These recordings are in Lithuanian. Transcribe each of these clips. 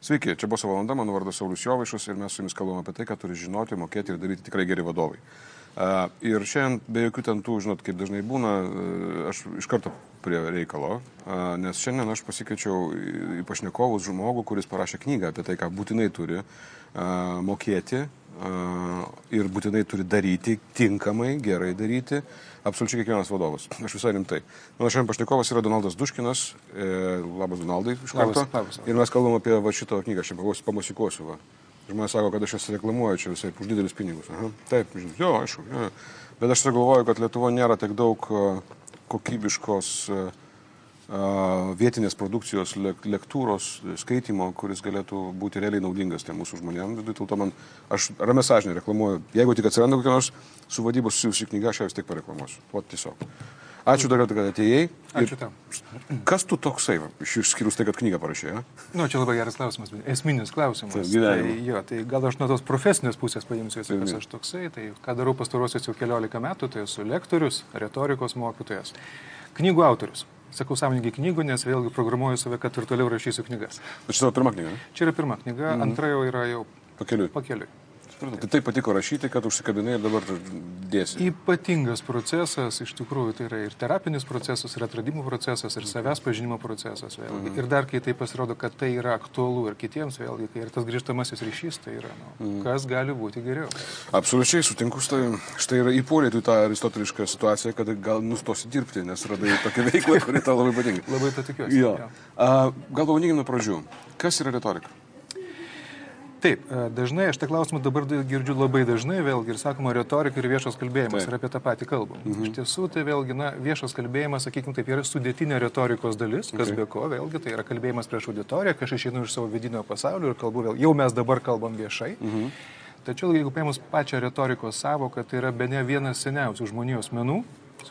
Sveiki, čia buvo valanda, mano vardas Saulis Jovaišas ir mes su jumis kalbame apie tai, ką turi žinoti, mokėti ir daryti tikrai geri vadovai. Ir šiandien be jokių tentų, žinot, kaip dažnai būna, uh, aš iš karto prie reikalo, nes šiandien aš pasikeičiau į pašnekovus žmogų, kuris parašė knygą apie tai, ką būtinai turi mokėti ir būtinai turi daryti, tinkamai, gerai daryti absoliučiai kiekvienas vadovas. Aš visai rimtai. Mano šiandien pašnekovas yra Donaldas Duškinas. E, labas, Donaldai, iš karto. Labas, labas. Ir mes kalbam apie va, šitą knygą, aš čia pamusikuosiu. Va. Žmonės sako, kad aš jas reklamuoju čia visai už didelius pinigus. Aha. Taip, žinot, jo, aišku. Jo. Bet aš galvoju, kad Lietuvoje nėra tiek daug kokybiškos uh, vietinės produkcijos lektūros, skaitimo, kuris galėtų būti realiai naudingas tiem mūsų žmonėms. Dėl to man, aš ramę sąžinę reklamuoju, jeigu tik atsiranda kokia nors su vadybos susijusi knyga, aš ją vis tik pareklamuosiu. O tiesiog. Ačiū dar kartą, kad atėjai. Ačiū tam. Kas tu toksai, išskyrus tai, kad knygą parašė? Ja? Nu, čia labai geras klausimas, esminis klausimas. Tai, tai, jo, tai gal aš nuo tos profesinės pusės paimsiu, kas aš toksai. Tai ką darau pastarosius jau keliolika metų, tai esu lektorius, retorikos mokytojas, knygų autorius. Sakau sąmoningai knygų, nes vėlgi programuoju save, kad ir toliau rašysiu knygas. Bet čia tavo pirma knyga? Ne? Čia yra pirma knyga, mm. antra jau yra jau pakeliui. pakeliui. Tai taip patiko rašyti, kad užsikabinai ir dabar dėsi. Ypatingas procesas, iš tikrųjų, tai yra ir terapinis procesas, ir atradimų procesas, ir savęs pažinimo procesas. Vėlgi. Mhm. Ir dar kai tai pasirodo, kad tai yra aktualu ir kitiems, vėlgi, kai ir tas grįžtamasis ryšys, tai yra, nu, mhm. kas gali būti geriau. Absoliučiai sutinku, štai, štai yra įpūlė tu tą aristotelišką situaciją, kad gal nustosi dirbti, nes radai tokią veiklą, kuri tau labai patinka. labai to tikiuosi. Jo. Jo. Uh, gal pavadinkime nuo pradžių. Kas yra retorika? Taip, e, dažnai aš tą klausimą dabar girdžiu labai dažnai, vėlgi ir sakoma retorika ir viešas kalbėjimas ir apie tą patį kalbam. Mhm. Iš tiesų, tai vėlgi, na, viešas kalbėjimas, sakykime, taip yra sudėtinė retorikos dalis, kas okay. be ko, vėlgi, tai yra kalbėjimas prieš auditoriją, kai aš išeinu iš savo vidinio pasaulio ir kalbu vėl, jau mes dabar kalbam viešai. Mhm. Tačiau, jeigu paėmus pačią retorikos savoką, tai yra be ne vienas seniausių žmonijos menų,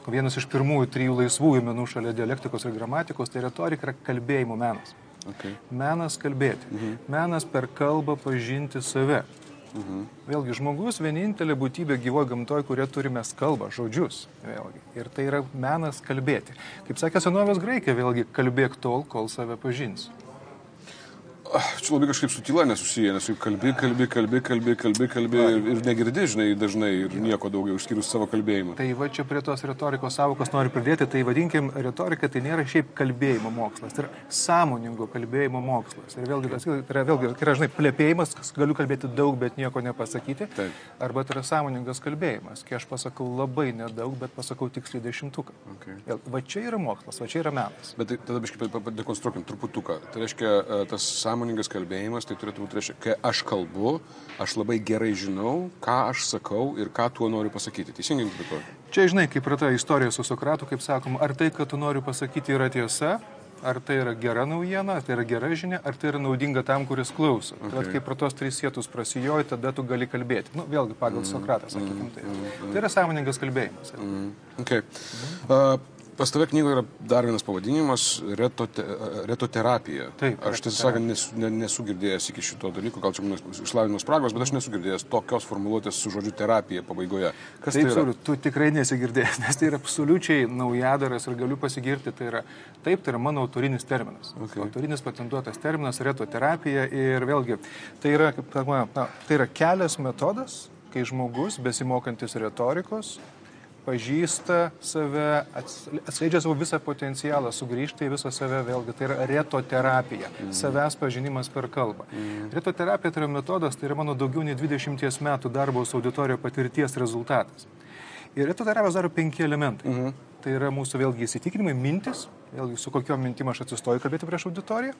vienas iš pirmųjų trijų laisvųjų menų šalia dialektikos ir gramatikos, tai retorika yra kalbėjimo menas. Okay. Menas kalbėti. Mhm. Menas per kalbą pažinti save. Mhm. Vėlgi, žmogus vienintelė būtybė gyvoje gamtoje, kurie turime kalbą, žodžius. Vėlgi. Ir tai yra menas kalbėti. Kaip sakė senovės graikai, vėlgi, kalbėk tol, kol save pažins. Čia labai kažkaip su tyla nesusiję, nes juk kalbi, kalbi, kalbi, kalbi, kalbi, kalbi ir, ir negirdi, žinai, dažnai ir nieko daugiau išskyrus savo kalbėjimą. Tai va čia prie tos retorikos savokos noriu pridėti, tai vadinkim, retorika tai nėra šiaip kalbėjimo mokslas, tai yra sąmoningo kalbėjimo mokslas. Ir vėlgi, tai yra, vėlgi, tai yra, žinai, plėpėjimas, galiu kalbėti daug, bet nieko nepasakyti. Taip. Arba tai yra sąmoningas kalbėjimas, kai aš pasakau labai nedaug, bet pasakau tiksliai dešimtuką. Okay. Va čia yra mokslas, va čia yra menas. Bet tai, tada biškai dekonstruokim truputuką. Tai reiškia, e, tas sąmoningas sąmoningas kalbėjimas, tai turėtų būti reiškia, kai aš kalbu, aš labai gerai žinau, ką aš sakau ir ką tuo noriu pasakyti. Teisingai interpretuoju. Čia, žinai, kaip yra ta istorija su Sokratu, kaip sakom, ar tai, ką tu nori pasakyti, yra tiesa, ar tai yra gera naujiena, ar tai yra gera žinia, ar tai yra naudinga tam, kuris klauso. Okay. Tad kai pro tos tris sėtus prasijoji, tada tu gali kalbėti. Nu, vėlgi pagal mm, Sokratą, sakykime tai. Mm, mm, tai yra sąmoningas kalbėjimas. Mm, okay. mm. uh, Pas tave knygoje yra dar vienas pavadinimas retote, - retoterapija. Taip. Aš tiesą sakant nesu, ne, nesu girdėjęs iki šito dalyko, gal čia manas išlavinimas spragos, bet aš nesu girdėjęs tokios formuluotės su žodžiu terapija pabaigoje. Kas taip, tai yra? Sauriu, tu tikrai nesigirdėjęs, nes tai yra absoliučiai naujadaras ir galiu pasigirti, tai yra, taip, tai yra mano autorinis terminas. Okay. Autorinis patentuotas terminas - retoterapija ir vėlgi, tai yra, kaip sakoma, tai yra kelias metodas, kai žmogus besimokantis retorikos pažįsta save, atskleidžia savo visą potencialą, sugrįžta į visą save vėlgi. Tai yra retoterapija, mm. savęs pažinimas per kalbą. Mm. Retoterapija tai yra metodas, tai yra mano daugiau nei 20 metų darbo su auditorija patirties rezultatas. Ir retoterapijos daro penki elementai. Mm -hmm. Tai yra mūsų vėlgi įsitikinimai, mintis, vėlgi su kokiom mintim aš atsistoju kalbėti prieš auditoriją.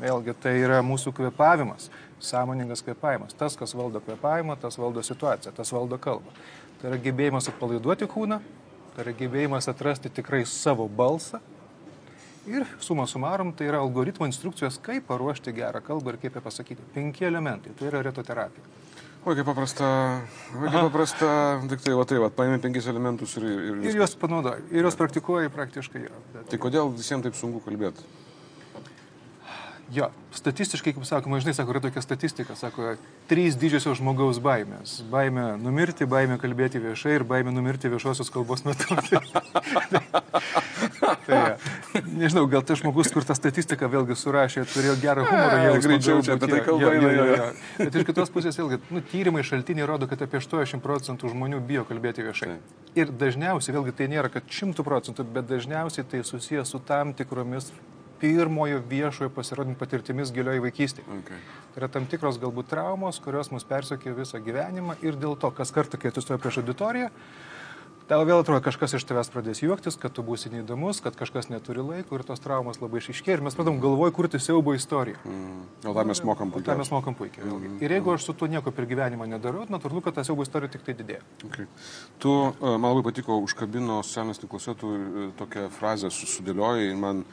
Vėlgi tai yra mūsų kvepavimas, sąmoningas kvepavimas. Tas, kas valdo kvepavimą, tas valdo situaciją, tas valdo kalbą. Tai yra gebėjimas atpalaiduoti kūną, tai yra gebėjimas atrasti tikrai savo balsą. Ir suma sumarum, tai yra algoritmo instrukcijos, kaip paruošti gerą kalbą ir kaip ją pasakyti. Penki elementai, tai yra retoterapija. Oi, kaip paprasta, oi, kaip paprasta, tik tai, va tai, va, paėmė penkis elementus ir... Ir, ir juos panaudoji, ir juos praktikuoji praktiškai. Jo, bet... Tai kodėl visiems taip sunku kalbėti? Jo, statistiškai, kaip sakoma, žinai, sako, yra tokia statistika, sako, trys didžiosios žmogaus baimės. Baimė numirti, baimė kalbėti viešai ir baimė numirti viešosios kalbos metu. tai, nežinau, gal tas žmogus, kur tą statistiką vėlgi surašė, turėjo gerą humorą. Jau greičiau čia apie tai kalba. Jo, jo, jo. Bet iš kitos pusės vėlgi, nu, tyrimai šaltiniai rodo, kad apie 80 procentų žmonių bijo kalbėti viešai. Tai. Ir dažniausiai, vėlgi tai nėra, kad 100 procentų, bet dažniausiai tai susijęs su tam tikromis pirmojo viešojo pasirodymų patirtimis gilioje vaikystėje. Okay. Tai yra tam tikros galbūt traumos, kurios mus persokė visą gyvenimą ir dėl to, kas kartą, kai tu stoji prieš auditoriją, tau vėl atrodo, kažkas iš tavęs pradės juoktis, kad tu būsi neįdomus, kad kažkas neturi laiko ir tos traumos labai išiškė ir mes pradam galvoj kurti siaubo istoriją. Mm. O tą mes mokam puikiai. O tą mes mokam puikiai. Mm. Ir jeigu aš su tuo nieko per gyvenimą nedarau, natūralu, kad ta siaubo istorija tik tai didėja. Okay. Tu, e, man labai patiko, užkabino socialinės tinkluose, tu e, tokią frazę sudėliojai, man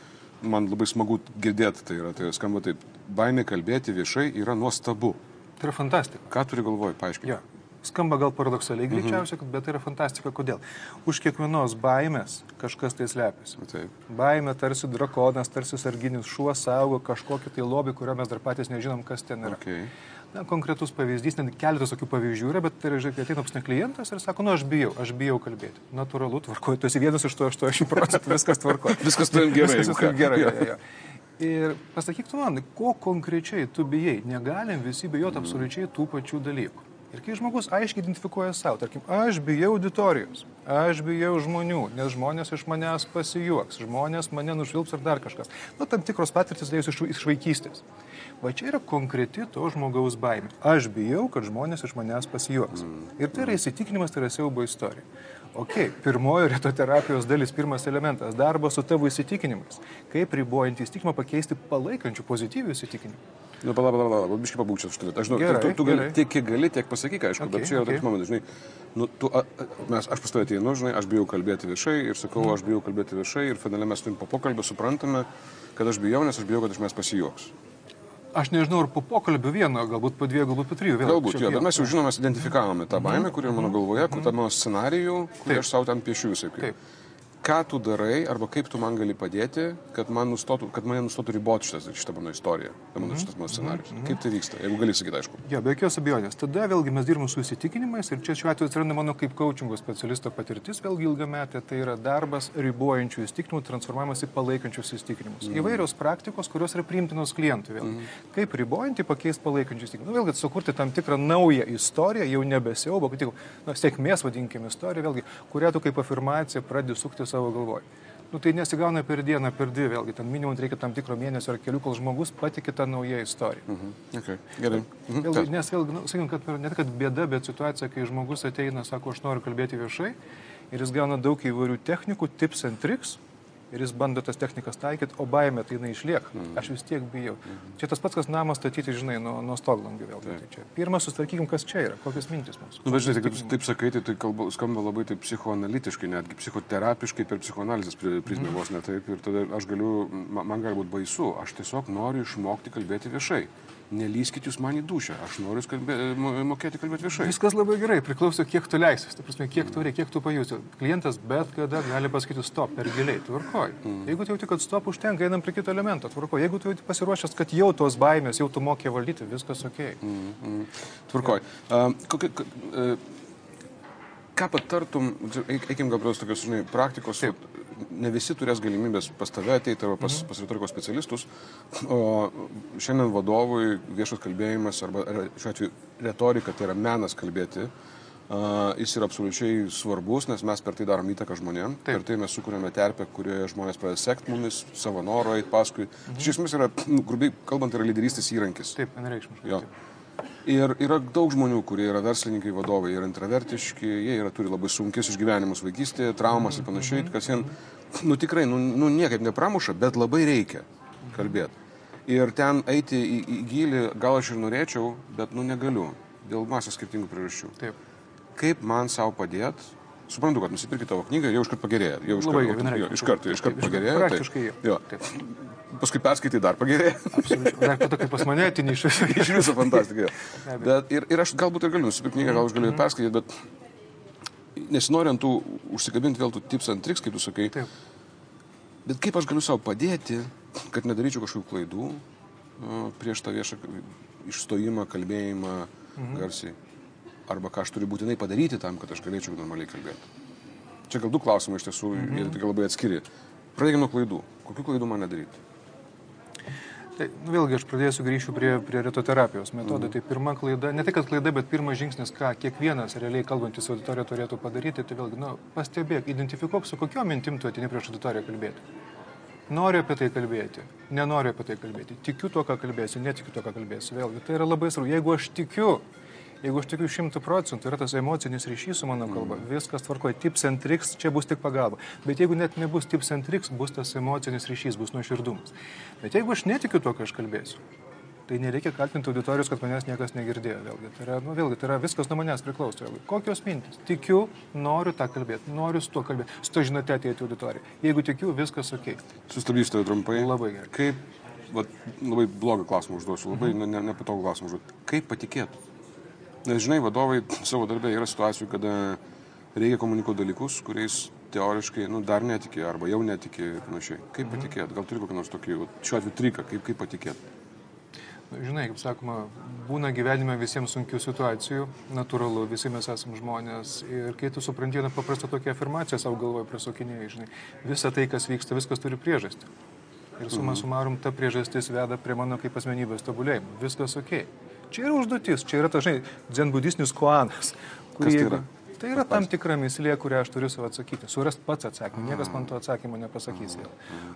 man labai smagu girdėti, tai, yra, tai skamba taip, baimė kalbėti viešai yra nuostabu. Tai yra fantastika. Ką turi galvoj, paaiškink. Ja. Skamba gal paradoksaliai mhm. greičiausiai, mhm. bet tai yra fantastika. Kodėl? Už kiekvienos baimės kažkas tai slepiasi. Taip. Baimė tarsi drakonas, tarsi sarginis šuo saugo kažkokį tai lobį, kurio mes dar patys nežinom, kas ten yra. Okay na, konkretus pavyzdys, net keletas tokių pavyzdžių yra, bet tai yra, žiūrėk, ateina pas ne klientas ir sako, nu aš bijau, aš bijau kalbėti. Natūralu, tvarkoju, tu esi vienas iš to 80 procentų, viskas tvarkoju. viskas tu gerai. Viskas tu gerai. Ja, ja, ja. Ir pasakyk tu man, ko konkrečiai tu bijai. Negalim visi bijoti absoliučiai tų pačių dalykų. Ir kai žmogus aiškiai identifikuoja savo, tarkim, aš bijau auditorijos, aš bijau žmonių, nes žmonės iš manęs pasijuoks, žmonės mane nušvilps ar dar kažkas. Nu, tam tikros patirtis dėjus iš, iš vaikystės. Va čia yra konkreti to žmogaus baimė. Aš bijau, kad žmonės iš manęs pasijuoks. Mm. Ir tai yra įsitikinimas, tai yra siaubo istorija. Ok, pirmojo retoterapijos dalis, pirmas elementas - darbas su tavo įsitikinimais. Kaip ribojant įsitikinimą pakeisti palaikančių pozityvių įsitikinimų. Nu, pala, pala, pala, biškai pabūkčiau šitą. Aš žinau, gerai, tu, tu gali, tiek, kiek gali, tiek pasakyk, aišku, okay, bet čia yra okay. toks momentas, žinai, nu, tu, a, mes, aš pas tavę ateinu, žinai, aš bijau kalbėti viešai ir sakau, mm. aš bijau kalbėti viešai ir finale mes turim po pokalbio suprantame, kad aš bijau, nes aš bijau, kad iš mes pasijuoks. Aš nežinau, ar po pokalbio vieno, galbūt po dviejų, galbūt po trijų. Vėl, galbūt, jo, bet mes jau žinom, mes identifikavome tą baimę, kuri yra mano galvoje, kur tą mano scenarijų, kurį aš savo ten piešiu visai. Taip ką tu darai arba kaip tu man gali padėti, kad, man nustotų, kad mane nustotų riboti šitas, šitą mano istoriją, mano, mm -hmm. šitas mano scenarius. Mm -hmm. Kaip tai vyksta, jeigu gali sakyti, aišku. Jo, be jokios abejonės. Tada vėlgi mes dirbame su įsitikinimais ir čia šiuo atveju atsiranda mano kaip coachingo specialisto patirtis, vėlgi ilgametė, tai yra darbas ribojančių įsitikinimų transformavimas į palaikančius įsitikinimus. Mm -hmm. Įvairios praktikos, kurios yra priimtinos klientui. Mm -hmm. Kaip ribojantį pakeisti palaikančius įsitikinimus. Nu, vėlgi sukurti tam tikrą naują istoriją, jau nebesiaubo, kad tik nu, sėkmės vadinkime istoriją, vėlgi, kurią tu kaip afirmaciją pradedi sukti savo galvoje. Nu, tai nesigauna per dieną, per dvi, vėlgi, ten minimum reikia tam tikro mėnesio ar kelių, kol žmogus patikė tą naują istoriją. Mhm. -huh. okay. Gerai. Uh -huh. vėlgi, nes vėlgi, nu, sakykim, kad per, ne tik bėda, bet situacija, kai žmogus ateina, sako, aš noriu kalbėti viešai ir jis gauna daug įvairių technikų, tips and tricks, ir jis bando tas technikas taikyti, o baimė tai jinai išlieka. Mm. Aš vis tiek bijau. Mm. Čia tas pats, kas namą statyti, žinai, nuo, nuo stoglangių vėl. Tai čia. Pirmą susitvarkykim, kas čia yra, kokios mintis mūsų. Na, nu, bet žinai, kaip taip sakai, tai, tai kalba, skamba labai taip psichoanalitiškai, netgi psichoterapiškai per psichoanalizės prizmę mm. vos ne taip. Ir tada aš galiu, man, man gali būti baisu, aš tiesiog noriu išmokti kalbėti viešai nelyskit jūs man į dušą, aš noriu kalbė, mokėti kalbėti viešai. Viskas labai gerai, priklauso, kiek tu leisi, ta prasme, kiek tu reikia, kiek tu pajusi. Klientas bet kada gali pasakyti stop per giliai, tvarkoj. Mm. Jeigu tu jauti, kad stop užtenka, einam prie kito elemento, tvarkoj. Jeigu tu pasiruošęs, kad jau tos baimės, jau tu mokė valdyti, viskas ok. Mm, mm. Tvarkoj. Ja. Uh, kokia, uh, ką patartum, eikim gal prie tokios, žinai, praktikos, Taip ne visi turės galimybės pas tave ateiti arba pas, mhm. pas retorikos specialistus, o šiandien vadovui viešas kalbėjimas arba šiuo atveju retorika, tai yra menas kalbėti, Uh, jis yra absoliučiai svarbus, nes mes per tai darom įtaką žmonėm, Taip. per tai mes sukūrėme terpę, kurioje žmonės pradeda sekti mumis, savo noro eiti paskui. Mhm. Iš esmės yra, grubiai kalbant, yra lyderystės įrankis. Taip, vienareikšmiškai. Ir yra daug žmonių, kurie yra verslininkai, vadovai, yra intravertiški, jie yra, turi labai sunkis išgyvenimus vaikystėje, traumas ir panašiai, kas jiems, nu tikrai, nu, nu niekaip nepramuša, bet labai reikia kalbėti. Ir ten eiti į, į gilį gal aš ir norėčiau, bet nu negaliu, dėl masės skirtingų priežasčių. Taip. Kaip man savo padėti? Suprantu, kad nusipirkti tavo knygą, jau iškart pagerėja. Jau iškart, iš karto, iš karto pagerėja. Praktiškai taip. jau. Taip paskui perskaitai dar pagerėja. Absoliučiai. Dar po to, kai pas mane atini iš viso. iš viso fantastika. Bet ir, ir aš galbūt ir galiu nusipirkti knygą, gal aš galiu mm -hmm. perskaityti, bet nesinoriant tų užsikabinti vėl tų tips ant triks, kaip tu sakai. Taip. Bet kaip aš galiu savo padėti, kad nedaryčiau kažkokių klaidų prieš tą viešą išstojimą, kalbėjimą mhm. garsiai. Arba ką aš turiu būtinai padaryti tam, kad aš galėčiau normaliai kalbėti. Čia gal du klausimai iš tiesų, mhm. jie tik labai atskiri. Pradėkime nuo klaidų. Kokių klaidų man nedaryti? Tai nu, vėlgi aš pradėsiu grįšiu prie, prie retoterapijos metodo. Mm. Tai pirma klaida, ne tik klaida, bet pirmas žingsnis, ką kiekvienas realiai kalbantis auditorija turėtų padaryti, tai vėlgi, nu, pastebėk, identifikuok, su kokiu mintim tu atini prieš auditoriją kalbėti. Noriu apie tai kalbėti, nenoriu apie tai kalbėti, tikiu tuo, ką kalbėsiu, netikiu tuo, ką kalbėsiu. Vėlgi, tai yra labai svarbu. Jeigu aš tikiu, Jeigu aš tikiu šimtų procentų, yra tas emocinis ryšys su mano kalba, mm. viskas tvarkoja, tips and tricks, čia bus tik pagalba. Bet jeigu net nebus tips and tricks, bus tas emocinis ryšys, bus nuoširdumas. Bet jeigu aš netikiu to, ką aš kalbėsiu, tai nereikia kaltinti auditorijos, kad manęs niekas negirdėjo. Vėlgi, tai yra, nu, vėlgi, tai yra viskas nuo manęs priklauso. Vėlgi. Kokios mintis? Tikiu, noriu tą kalbėti, noriu su tuo kalbėti, su to žinote atėti auditoriją. Jeigu tikiu, viskas ok. Sustabdysiu tave trumpai. Labai gerai. Kaip, va, labai blogą klausimą užduosiu, labai mhm. nepatogų ne, ne klausimą užduosiu. Kaip patikėti? Nes žinai, vadovai savo darbė yra situacijų, kada reikia komunikuoti dalykus, kuriais teoriškai nu, dar netikė arba jau netikė ir panašiai. Kaip mhm. patikėti? Gal turi kokį nors tokį, šiuo atveju triką, kaip, kaip patikėti? Žinai, kaip sakoma, būna gyvenime visiems sunkių situacijų, natūralu, visi mes esame žmonės ir kai tu supranti vieną paprastą tokią afirmaciją savo galvoje prasokinėjai, žinai, visa tai, kas vyksta, viskas turi priežastį. Ir suma mhm. sumarum, ta priežastis veda prie mano kaip asmenybės tobulėjimo. Viskas ok. Čia yra užduotis, čia yra tas, žinai, dzenbudistinis koanas. Kurį, Kas tai yra? Tai yra tam tikra mislė, kurią aš turiu savo atsakyti. Surast pats atsakymą. Niekas man to atsakymo nepasakys vėl.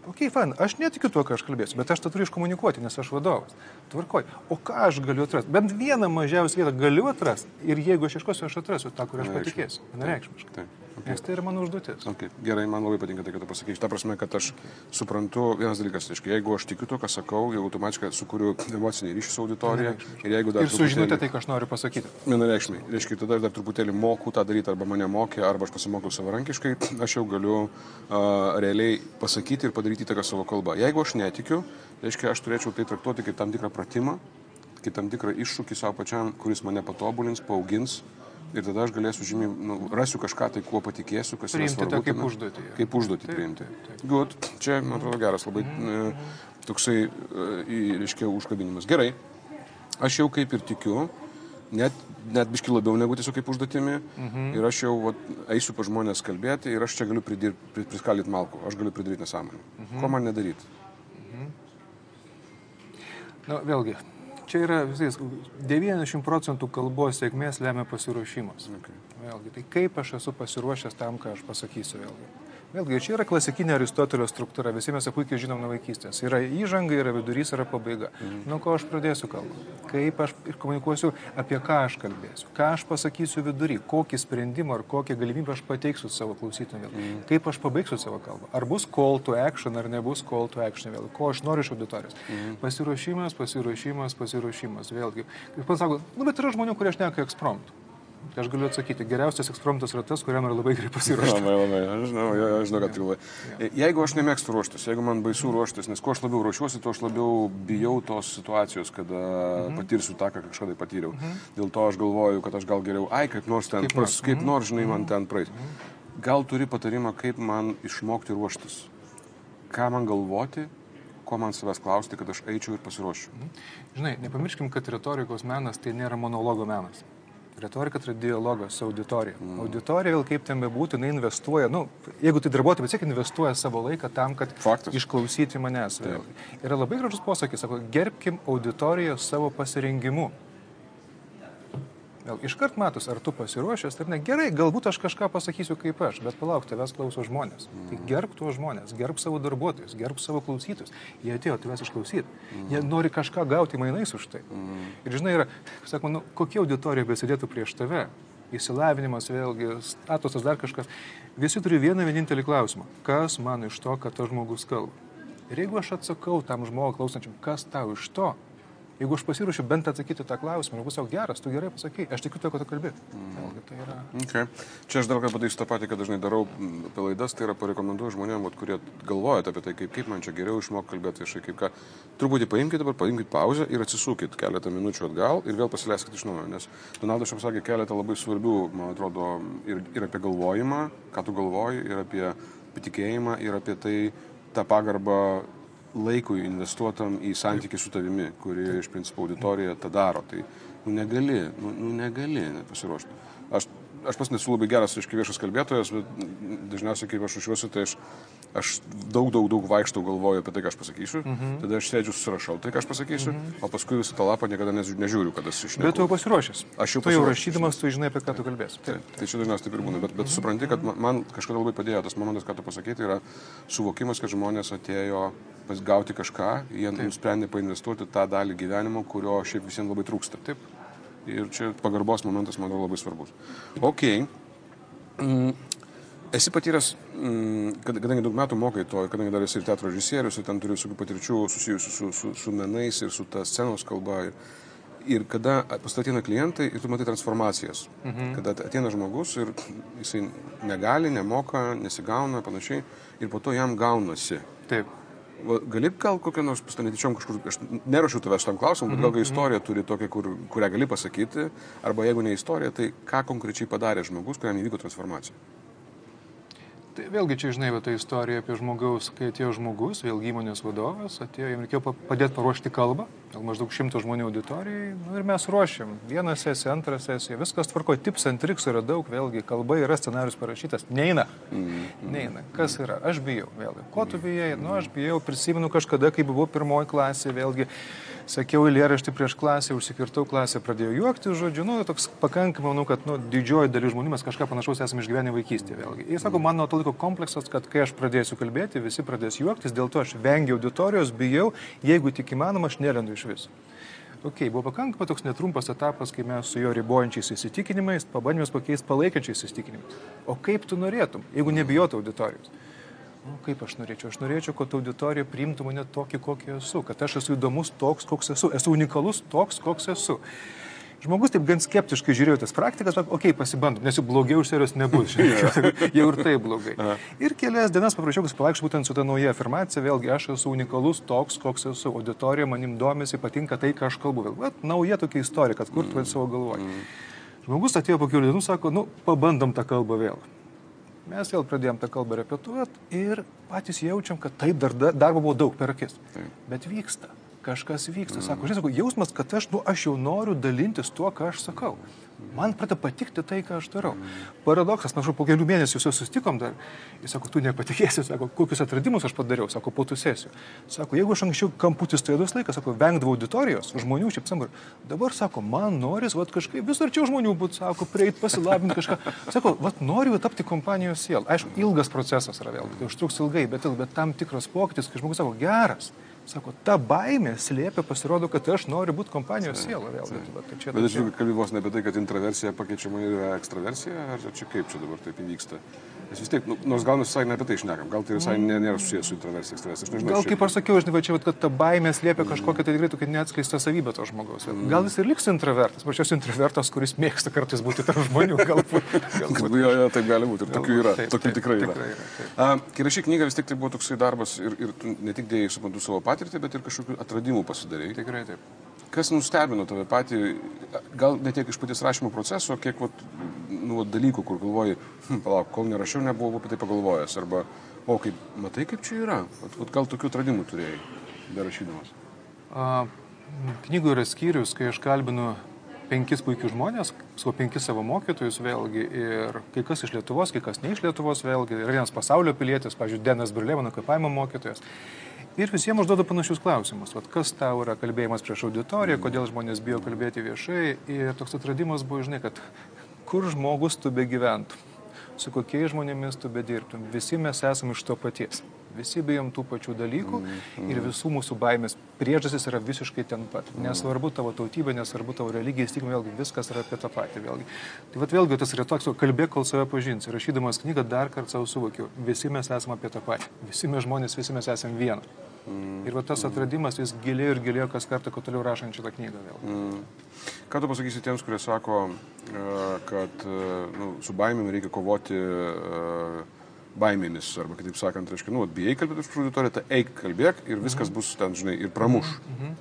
Ok, fan, aš netikiu tuo, ką aš kalbėsiu, bet aš tą turiu iškomunikuoti, nes aš vadovas. Tvarkoj. O ką aš galiu atrasti? Bent vieną mažiausią vietą galiu atrasti. Ir jeigu aš ieškosiu, aš atrasiu tą, kurią aš patikėsiu. Nereikšmiškai. Okay. Nes tai yra mano užduotis. Okay. Gerai, man labai patinka tai, kad tu pasakai. Ta prasme, kad aš okay. suprantu vienas dalykas. Tai, jeigu aš tikiu to, ką sakau, jau automatiškai sukuriu emocinį ryšį su auditorija. Ir jeigu dar... Ir sužinote tai, ką aš noriu pasakyti. Vienareikšmiai. Reiškia, tada dar truputėlį moku tą daryti, arba mane mokė, arba aš pasimokiau savarankiškai, aš jau galiu uh, realiai pasakyti ir padaryti įtaką savo kalbą. Jeigu aš netikiu, reiškia, aš turėčiau tai traktuoti kaip tam tikrą pratimą, kaip tam tikrą iššūkį savo pačiam, kuris mane patobulins, paaugins ir tada aš galėsiu žymiai, nu, rasiu kažką tai, kuo patikėsiu, kas priimti yra svarbu. Kaip užduotį. Kaip užduotį taip, priimti. Taip, taip. Good. Čia, man atrodo, geras labai mm -hmm. toksai, e, reiškia, užkabinimas. Gerai. Aš jau kaip ir tikiu, net, net biški labiau negu tiesiog kaip užduotimi. -hmm. Ir aš jau vat, eisiu pa žmonės kalbėti ir aš čia galiu priskalyti malku, aš galiu pridaryti nesąmonę. -hmm. Ko man nedaryti? -hmm. Na, vėlgi, čia yra visais 90 procentų kalbos sėkmės lemia pasiruošimas. Okay. Vėlgi, tai kaip aš esu pasiruošęs tam, ką aš pasakysiu vėlgi. Vėlgi, čia yra klasikinė Aristotelio struktūra, visi mes puikiai žinom nuo vaikystės. Yra įžanga, yra vidurys, yra pabaiga. Mhm. Nuo ko aš pradėsiu kalbą? Kaip aš komunikuosiu, apie ką aš kalbėsiu? Ką aš pasakysiu vidury? Kokį sprendimą ar kokią galimybę aš pateiksiu savo klausytojui? Mhm. Kaip aš pabaigsiu savo kalbą? Ar bus call to action, ar nebus call to action vėl? Ko aš noriu iš auditorijos? Mhm. Pasiruošimas, pasiruošimas, pasiruošimas. Vėlgi. Kaip pats sako, nu bet yra žmonių, kurie aš neka ekspromtų. Tai aš galiu atsakyti, geriausias ekspromptas yra tas, kuriam yra labai gerai pasiruošti. Labai, labai, aš žinau, aš žinau, kad tai labai. Jeigu aš nemėgstu ruoštis, jeigu man baisu ruoštis, nes kuo aš labiau ruošiuosi, tuo aš labiau bijau tos situacijos, kada mhm. patirsiu tą, ką kažkada patyriau. Mhm. Dėl to aš galvoju, kad aš gal geriau, ai, kaip nors ten, kaip, pras, kaip mhm. nors, žinai, man mhm. ten praeis. Mhm. Gal turi patarimą, kaip man išmokti ruoštis? Ką man galvoti, ko man savęs klausti, kad aš eičiau ir pasiruoščiau. Mhm. Žinai, nepamirškim, kad retorikos menas tai nėra monologo menas. Retorika tai dialogas su auditorija. Mm. Auditorija, vėl kaip ten bebūtų, jinai investuoja, nu, jeigu tai darbuotojai, bet sėk investuoja savo laiką tam, kad Faktas. išklausyti manęs. Vėl. Yra labai gražus posakis, sako, gerbkim auditoriją savo pasirengimu. Vėl iškart matus, ar tu pasiruošęs, ar ne. Gerai, galbūt aš kažką pasakysiu kaip aš, bet palauk, tavęs klauso žmonės. Mm. Tai gerbk tuos žmonės, gerbk savo darbuotojus, gerbk savo klausytojus. Jie atėjo tavęs išklausyti. Mm. Jie nori kažką gauti mainais už tai. Mm. Ir žinai, yra, sakoma, nu, kokia auditorija besidėtų prieš tave. Įsilavinimas, vėlgi, statusas, dar kažkas. Visi turi vieną vienintelį klausimą. Kas man iš to, kad tas žmogus kalba? Ir jeigu aš atsakau tam žmogui klausančiam, kas tau iš to, Jeigu aš pasiruošiu bent atsakyti tą klausimą, bus jau geras, tu gerai pasakai, aš tikiu to, kad tu kalbė. Mm. Tai yra... okay. Čia aš dar kartą padarysiu tą patį, kad dažnai darau apie laidas, tai yra parekomenduoju žmonėms, kurie galvojate apie tai, kaip, kaip man čia geriau išmokti kalbėti viešai, kaip ką. Truputį paimkite dabar, paimkite pauzę ir atsisukit keletą minučių atgal ir vėl pasileiskite iš naujo. Nes Donaldas šiam sakė keletą labai svarbių, man atrodo, ir, ir apie galvojimą, ką tu galvoji, ir apie patikėjimą, ir apie tai tą pagarbą laikui investuotam į santykių su tavimi, kuri iš principo auditorija tą daro. Tai nu, negali, nu, nu, negali pasiruošti. Aš, aš pas nesu labai geras, aiškiai, viešas kalbėtojas, bet dažniausiai, kai aš ruošiuosi, tai aš aš daug, daug, daug vaikštau galvoju apie tai, ką aš pasakysiu, mhm. tada aš sėdžiu, susirašau tai, ką aš pasakysiu, mhm. o paskui visą tą lapą niekada nežiūriu, kada aš išnešu. Bet tu jau pasiruošęs. Aš jau, tu jau rašydamas, tu žinai, apie ką tu kalbėsi. Taip, tai čia dažniausiai taip ir būna, bet, bet mhm. supranti, kad man, kažkada labai padėjo tas momentas, ką tu pasakyti, yra suvokimas, kad žmonės atėjo gauti kažką, jie taip. nusprendė painvestuoti tą dalį gyvenimo, kurio šiaip visiems labai trūksta. Taip. Ir čia pagarbos momentas, man atrodo, labai svarbus. Ok. Mm, Esi patyręs, mm, kadangi daug metų mokai to, kadangi dar esi ir teatro režisierius, ir ten turi visokių patirčių susijusių su, su, su menais ir su ta scenos kalba. Ir, ir kada pas ateina klientai ir tu matai transformacijas. Mhm. Kada ateina žmogus ir jisai negali, nemoka, nesigauna, panašiai, ir po to jam gaunasi. Taip. Gali gal kokią nors pastanėtyčiom kažkur, aš nerašiau tavęs tam klausimui, bet gal mhm, mhm. istorija turi tokią, kur, kurią gali pasakyti, arba jeigu ne istorija, tai ką konkrečiai padarė žmogus, kuriam įvyko transformacija. Tai vėlgi čia, žinai, ta istorija apie žmogaus, kai atėjo žmogus, vėlgi įmonės vadovas, atėjo, jam reikėjo padėti paruošti kalbą, gal maždaug šimto žmonių auditorijai, nu, ir mes ruošiam. Vieną sesiją, antrą sesiją, viskas tvarko, tips ant triksų yra daug, vėlgi kalba yra scenarius parašytas, neina. Mm. Neina. Kas yra? Aš bijau, vėlgi. Ko tu bijai? Nu, aš bijau, prisimenu kažkada, kai buvau pirmoji klasė, vėlgi sakiau eilėraštį prieš klasę, užsikirtau klasę, pradėjau juokti, žodžiu, nu, toks pakankamai, manau, kad nu, didžioji dalis žmonių mes kažką panašaus esame išgyvenę vaikystėje vėlgi. Ir sako, man nuo to laiko kompleksas, kad kai aš pradėsiu kalbėti, visi pradės juoktis, dėl to aš vengiu auditorijos, bijau, jeigu tik įmanoma, aš nelendu iš viso. Ok, buvo pakankamai toks netrumpas etapas, kai mes su jo ribojančiais įsitikinimais pabandėme pakeisti palaikančiais įsitikinimais. O kaip tu norėtum, jeigu nebijotų auditorijos? Nu, kaip aš norėčiau? Aš norėčiau, kad auditorija priimtų mane tokį, kokį esu, kad aš esu įdomus toks, koks esu, esu unikalus toks, koks esu. Žmogus taip gan skeptiškai žiūrėjo tas praktikas, okei, okay, pasibandom, nes jau blogiau už serijos nebus, jau ir tai blogai. Ir kelias dienas paprašiau, kad palaikščiau būtent su ta nauja afirmacija, vėlgi aš esu unikalus toks, koks esu, auditorija manim domisi, patinka tai, ką aš kalbu. Bet nauja tokia istorija, kad kur tu mm. savo galvoji. Mm. Žmogus atėjo po kelių dienų, sako, nu, pabandom tą kalbą vėl. Mes vėl pradėjom tą kalbą repetuoti ir patys jaučiam, kad taip dar, darbo buvo daug per akis. Taip. Bet vyksta, kažkas vyksta. Sako, žinai, sako, jausmas, kad aš, nu, aš jau noriu dalintis tuo, ką aš sakau. Man pradeda patikti tai, ką aš darau. Paradoksas, na, po kelių mėnesių su juo sustikom dar. Jis sako, tu nepatikėsi, sako, kokius atradimus aš padariau, sako, po tų sesijų. Sako, jeigu aš anksčiau kamputis stovėdus laikas, sako, vengdavau auditorijos, žmonių šiaip sambar. Dabar, sako, man noris, vad kažkaip vis arčiau žmonių būti, sako, prieit pasilabinti kažką. Sako, vad noriu tapti kompanijos sielą. Aišku, ilgas procesas yra vėl, tai užtruks ilgai, bet, bet tam tikras pokytis, kai žmogus sako, geras. Sako, ta baimė slėpia, pasirodo, kad aš noriu būti kompanijos siela vėl. Bet, tai čia, bet aš kalbėjau ne apie tai, kad intraversija pakeičiama į ekstraversiją, ar čia kaip čia dabar taip įvyksta? Nes vis tiek, nu, nors gal mes visai ne apie tai išnekam, gal tai visai nė, nėra susijęs su introversija, ekstraversija. Nežinau, gal kaip aš sakiau, žinai, va čia, kad ta baimė slėpia kažkokią tai tikrai tokia neatskleista savybė to žmogaus. Mm. Gal jis ir liks introvertas, pačios introvertas, kuris mėgsta kartais būti tarp žmonių, galbūt. galbūt. jo, jo, taip gali būti ir tokių yra, taip, tokių taip, tikrai yra. Tikrai yra taip. A, kai rašy knygą, vis tik tai buvo toksai darbas ir, ir ne tik dėjai, suprantu, savo patirtį, bet ir kažkokių atradimų pasidarėjai. Tikrai taip. Kas nustebino tave patį, gal ne tiek iš paties rašymo proceso, kiek vat, nu, dalykų, kur galvoji, hm, palauk, kol nerašiau, nebuvau apie tai pagalvojęs. Arba, o kaip, matai, kaip čia yra. Vat, vat, gal tokių atradimų turėjai, berašydamas. Knygų yra skyrius, kai aš kalbinu penkis puikius žmonės, savo penkis savo mokytojus vėlgi ir kai kas iš Lietuvos, kai kas ne iš Lietuvos vėlgi, yra vienas pasaulio pilietis, pavyzdžiui, Denas Brulė, mano kapavimo mokytojas. Ir visiems užduoda panašius klausimus. Vat kas tau yra kalbėjimas prieš auditoriją, kodėl žmonės bijo kalbėti viešai. Ir toks atradimas buvo, žinai, kad kur žmogus tu begyventum, su kokiais žmonėmis tu bedirbtum, visi mes esame iš to paties. Visi bijom tų pačių dalykų mm, ir visų mūsų baimės priežastis yra visiškai ten pat. Nesvarbu tavo tautybė, nesvarbu tavo religija, įstikime vėlgi, viskas yra apie tą patį vėlgi. Tai vat, vėlgi tas yra toks, kalbėk, kol save pažins. Rašydamas knygą dar kartą savo suvokiau, visi mes esame apie tą patį. Visi mes žmonės, visi mes esame viena. Mm. Ir va tas atradimas vis gilėjo ir gilėjo kas kartą, kad toliau rašant šitą knygą vėl. Mm. Ką tu pasakysi tiems, kurie sako, e, kad e, nu, su baimėm reikia kovoti uh, baimėmis, arba kitaip sakant, reiškia, nu, bijai kalbėti už auditoriją, tai eik kalbėk ir viskas mhm. bus ten, žinai, ir pramuš. Mhm.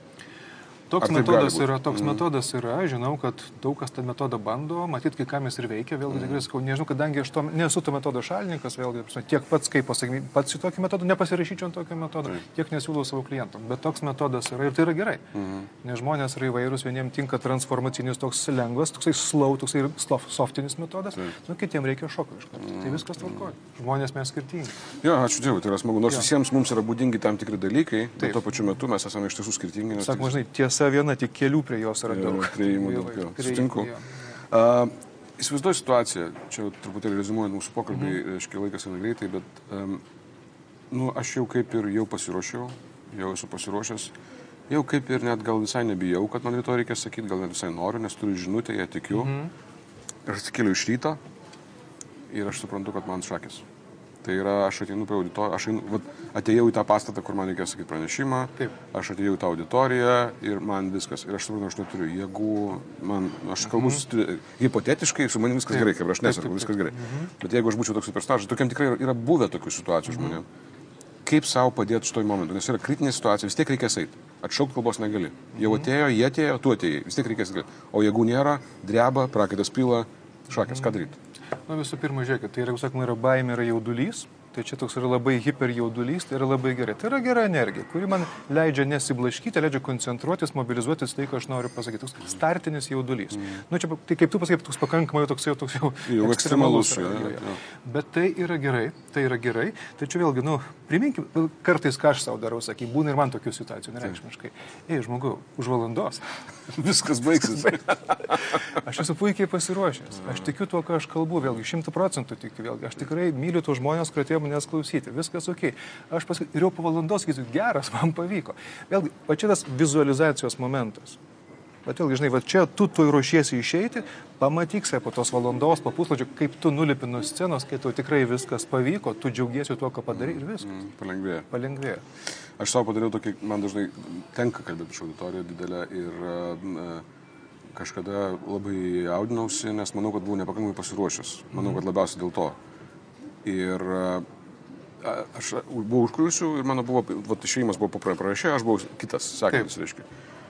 Toks metodas yra, toks mm. metodas yra, žinau, kad daug kas tą metodą bando, matyt, kai kam jis ir veikia, vėlgi tikrai sakau, nežinau, kadangi aš to, nesu to metodo šalininkas, vėlgi, tiek pats, kaip pasakyti, pats į tokį metodą nepasirašyčiau ant tokio metodo, mm. tiek nesiūlau savo klientam, bet toks metodas yra ir tai yra gerai, mm. nes žmonės yra įvairūs, vieniems tinka transformacinis toks lengvas, toksai slow, toksai softinis metodas, mm. nu, kitiems reikia šoko iš karto, mm. tai viskas tvarkoja, žmonės mes skirtingi. Jo, ačiū Dievui, tai yra smagu, nors jo. visiems mums yra būdingi tam tikri dalykai, bet tuo pačiu metu mes esame iš tiesų skirtingi. Sakoma, žinai, tiesa viena, tik kelių prie jos yra daug. Prieimų daug, jo. Sutinku. Uh, įsivaizduoju situaciją, čia truputėlį rezumuojant mūsų pokalbį, mhm. reiškia laikas eina greitai, bet um, nu, aš jau kaip ir jau pasiruošiau, jau esu pasiruošęs, jau kaip ir net gal visai nebijau, kad man rytoj reikia sakyti, gal net visai noriu, nes turiu žinutę, ją tikiu. Mhm. Ir atsikėliau iš ryto ir aš suprantu, kad man šakės. Tai yra, aš ateinu prie auditorijos, aš einu, vat, atėjau į tą pastatą, kur man reikėjo sakyti pranešimą, Taip. aš atėjau į tą auditoriją ir man viskas. Ir aš suprantu, aš neturiu jėgų, man, aš kalbu mhm. hipotetiškai, su manim viskas Taip. gerai, kaip aš nesakau, viskas gerai. Mhm. Bet jeigu aš būčiau toks superstažas, tokiam tikrai yra buvę tokių situacijų mhm. žmonėm. Kaip savo padėti šitoj momentu, nes yra kritinė situacija, vis tiek reikės eiti. Atšaukti kalbos negali. Jau mhm. atėjo, jie atėjo, tu atėjai, vis tiek reikės eiti. O jeigu nėra, dreba, prakaitas pila, šakės, ką daryti? Na visų pirma, žiūrėkit, tai yra, sakoma, yra baimė, yra jaudulys, Tai čia toks yra labai hiperjaudulys, tai yra labai gerai. Tai yra gera energija, kuri man leidžia nesiblaškyti, leidžia koncentruotis, mobilizuotis tai, ką aš noriu pasakyti. Toks startinis jaudulys. Mm. Nu, čia, tai kaip tu pasakai, toks pakankamai toks jau, toks jau, jau ekstremalus. Ja, ja, ja. Bet tai yra gerai, tai yra gerai. Čia vėlgi, nu, priminkim, kartais ką aš savo darau, sakai, būna ir man tokių situacijų, nereikšmiškai. Ei, žmogau, už valandos. Viskas baigsis. aš esu puikiai pasiruošęs. Aš tikiu tuo, ką aš kalbu, vėlgi, šimtų procentų tikiu, vėlgi. Aš tikrai myliu tuos žmonės, kurie atėjo manęs klausyti, viskas ok. Aš paskui ir jau po valandos sakysiu, geras, man pavyko. Vėlgi, pačias vizualizacijos momentas. Bet vėlgi, žinai, va čia tu tu ruošiesi išeiti, pamatyksai po tos valandos, po puslapčio, kaip tu nulipi nuo scenos, kai tau tikrai viskas pavyko, tu džiaugiesi tuo, ką padarai ir viskas. Mm, palengvėja. Palengvėja. Aš savo padariau tokį, man dažnai tenka kalbėti iš auditoriją didelę ir uh, kažkada labai jaudinausi, nes manau, kad buvau nepakankamai pasiruošęs. Manau, mhm. kad labiausiai dėl to. Ir aš buvau užkliusiu ir mano buvo, va, išėjimas buvo paprašė, aš buvau kitas, sekantis, reiškia.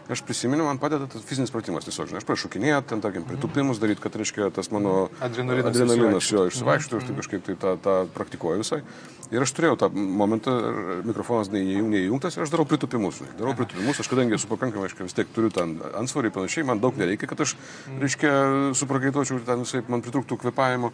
Aš prisimenu, man padeda tas fizinis pratimas tiesiog, žinai, aš prašau šokinėti, ten, tarkim, pritupimus daryti, kad, reiškia, tas mano adrenalinas, adrenalinas jo išsivaikštų, aš taip kažkaip tai tą, tą praktikuoju visai. Ir aš turėjau tą momentą, mikrofonas neįjungtas ir aš darau pritupimus. Darau pritupimus, aš kadangi esu pakankamai, aišku, vis tiek turiu ten ansvarį ir panašiai, man daug nereikia, kad aš, reiškia, suprakaituočiau ir ten visai man pritrūktų kvepavimo.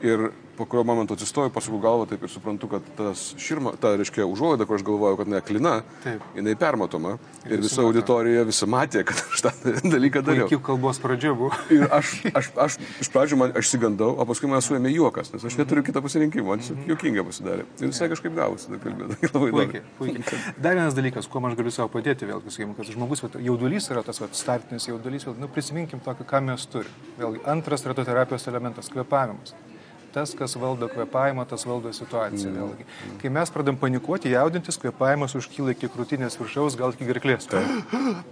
Ir po kurio momento atsistoju, pasuku galvą taip ir suprantu, kad tas širma, ta, reiškia, užuolaida, kur aš galvojau, kad ne klina, taip. jinai permatoma. Ir, ir visa auditorija visi matė, kad aš tą dalyką dariau. Iki kalbos pradžia buvo. Ir aš, aš, aš iš pradžių man aš įsigandau, o paskui man suėmė juokas, nes aš neturiu kitą pasirinkimą, man tiesiog juokinga pasidarė. Ir visai kažkaip gavosi, tai kalbėti. Labai puikiai, puikiai. Dar vienas dalykas, kuo aš galiu savo padėti, vėlgi, sakykim, kad žmogus, jaudulys yra tas vat, startinis jaudulys, vėlgi, nu, prisiminkim tokį, ką mes turime. Vėlgi, antras retoterapijos elementas - kvepavimas tas, kas valdo kvepavimą, tas valdo situaciją. Mm. Vėlgi. Kai mes pradam panikuoti, jaudintis, kvepavimas užkyla iki krūtinės viršaus, gal iki gerklės.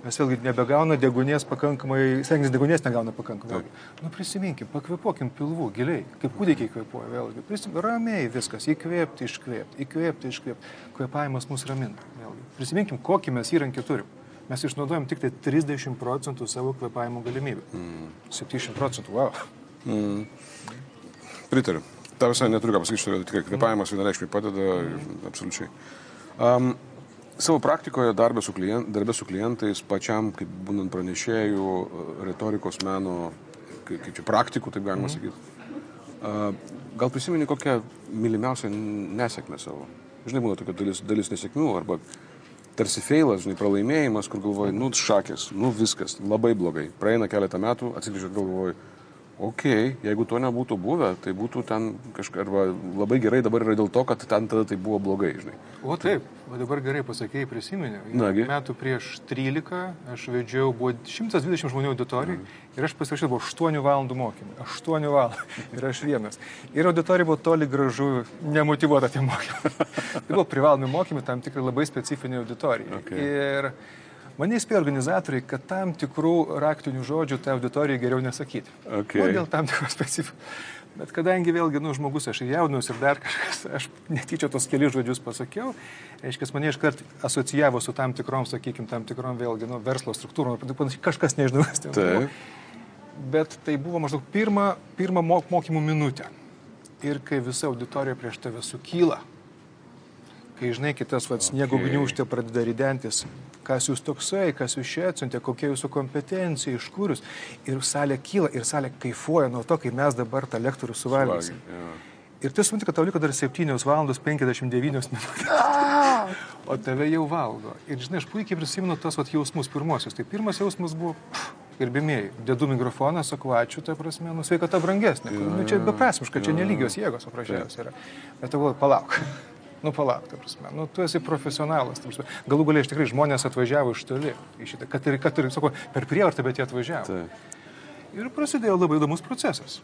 Mes vėlgi nebegauna degunės pakankamai, sengis degunės negauna pakankamai. Taip. Nu prisiminkim, pakvepuokim pilvų giliai, kaip kūdikiai kvepuoja vėlgi. Prisim, ramiai viskas, įkvėpti, iškvėpti, įkvėpti, iškvėpti. Kvepavimas mus ramina. Vėlgi. Prisiminkim, kokį mes įrankį turim mes išnaudojam tik tai 30 procentų savo kvepavimo galimybių. Mm. 70 procentų, wow. Mm. Pritariu. Ta visai neturiu ką pasakyti, šitą tikrai kvepavimas vienareikšmiai padeda absoliučiai. Um, savo praktikoje darbė su, klient, darbė su klientais, pačiam, kaip būnant pranešėjų, retorikos meno, kaip, kaip čia praktikų, taip galima mm. sakyti. Uh, gal prisimeni kokią mylimiausią nesėkmę savo? Žinai, būna tokia dalis, dalis nesėkmių arba tarsi feilas, žinai, pralaimėjimas, kur galvoji, nu, šakės, nu, viskas, labai blogai. Praeina keletą metų, atsigrįžti galvoji, ok, jeigu to nebūtų buvę, tai būtų ten kažkaip, arba labai gerai dabar yra dėl to, kad ten tada tai buvo blogai, žinai. O taip, o dabar gerai pasakėjai, prisiminiau. Nagi. Metų prieš 13 aš vedžiau, buvo 120 žmonių auditorijai mm. ir aš pasirašiau, buvo 8 valandų mokymai. 8 valandų ir aš vienas. Ir auditorija buvo toli gražu nemotivuota tie mokymai. tai buvo privalomi mokymai tam tikrai labai specifiniai auditorijai. Okay. Ir Mane įspėjo organizatoriai, kad tam tikrų raktinių žodžių tai auditorijai geriau nesakyti. Okay. O dėl tam tikros specifikos. Bet kadangi vėlgi, nu, žmogus aš jaunus ir dar kažkas, aš netyčia tos kelius žodžius pasakiau, reiškia, mane iškart asocijavo su tam tikrom, sakykime, tam tikrom vėlgi, nu, verslo struktūrom, kažkas nežinau, kas ten buvo. Bet tai buvo maždaug pirma, pirma mokymų minutė. Ir kai visa auditorija prieš tave sukyla, kai žinai, kitas vad sniego okay. gniužtė pradeda ridentis, kas jūs toksai, kas jūs čia atsiuntė, kokia jūsų kompetencija, iš kur jūs. Ir salė kyla, ir salė kaifuoja nuo to, kai mes dabar tą lektorių suvalgysim. Ir tu supranti, kad tau liko dar 7 valandos 59 minutės. o tave jau valgo. Ir žinai, aš puikiai prisimenu tos vat, jausmus pirmosius. Tai pirmas jausmas buvo, gerbimieji, dedu mikrofoną, sakau, ačiū, ta prasme, nu sveikata brangesnė. Nu, čia beprasmiška, čia nelygios jėgos paprasčiausiai yra. Bet tavo palauk. Nu, palauk, ta prasme. Nu, tu esi profesionalas. Galų galiai iš tikrai žmonės atvažiavo iš toli. Iš šitą, kad ir, kad ir, sako, per prievartą, bet jie atvažiavo. Tai. Ir prasidėjo labai įdomus procesas.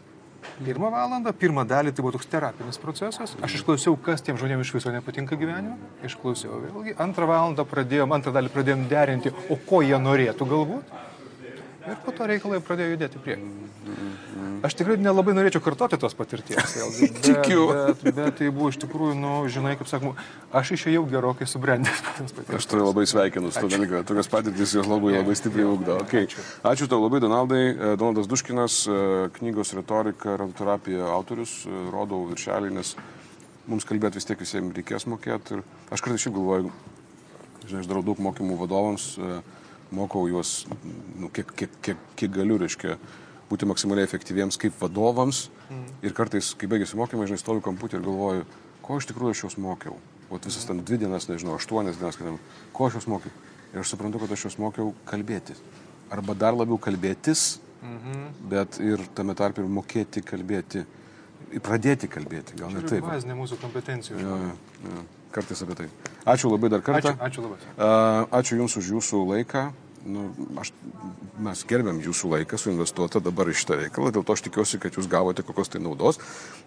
Pirmą valandą, pirmą dalį tai buvo toks terapinis procesas. Aš išklausiau, kas tiem žmonėms iš viso nepatinka gyvenime. Išklausiau vėlgi. Antrą valandą pradėjom, antrą dalį pradėjom derinti, o ko jie norėtų galbūt. Ir po to reikalai pradėjo judėti prieki. Aš tikrai nelabai norėčiau kartoti tos patirties. Vėlgi, bet, Tikiu. Bet, bet tai buvo iš tikrųjų, nu, žinai, kaip sakoma, aš išėjau gerokai subrendęs. Aš turiu labai sveikinu su to dalyku. Tokios patirtis jos labai, labai stipriai ugdo. Okay. Ačiū. Tau labai, Donaldai. E, Donaldas Duškinas, e, knygos retorika, radioterapija autorius, e, rodau viršelį, nes mums kalbėti vis tiek visiems reikės mokėti. Ir aš kartais šiaip galvoju, žinai, aš darau daug mokymų vadovams, mokau juos, nu, kiek, kiek, kiek, kiek galiu, reiškia būti maksimaliai efektyviems kaip vadovams. Mm. Ir kartais, kai baigėsi mokymai, žinai, stoviu kompiuterį ir galvoju, ko iš tikrųjų aš juos mokiau. O visas ten dvi dienas, nežinau, aštuonias dienas, kadam, ko aš juos mokiau. Ir aš suprantu, kad aš juos mokiau kalbėti. Arba dar labiau kalbėtis, mm -hmm. bet ir tame tarp ir mokėti kalbėti. Pradėti kalbėti, gal net taip. Bazinė mūsų kompetencijų. Ja, ja, kartais apie tai. Ačiū labai dar kartą. Ačiū, ačiū labai. Ačiū Jums už Jūsų laiką nu, aš, mes gerbiam jūsų laiką suinvestuotą dabar į šitą reikalą, dėl to aš tikiuosi, kad jūs gavote kokios tai naudos.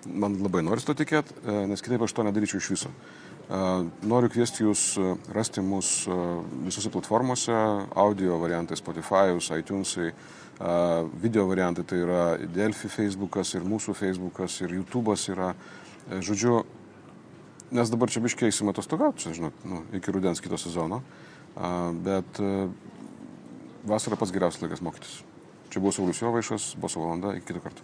Man labai nori to tikėti, e, nes kitaip aš to nedaryčiau iš viso. E, noriu kviesti jūs e, rasti mus visose platformose, audio variantai Spotify, iTunes, video variantai tai yra Delphi Facebookas ir mūsų Facebookas ir YouTube'as yra. Žodžiu, nes dabar čia biškėsime atostogauti, čia žinot, nu, iki rudens kito sezono. Bet vasara pats geriausias laikas mokytis. Čia buvo Saulis Jovaišas, buvo valanda, iki kito karto.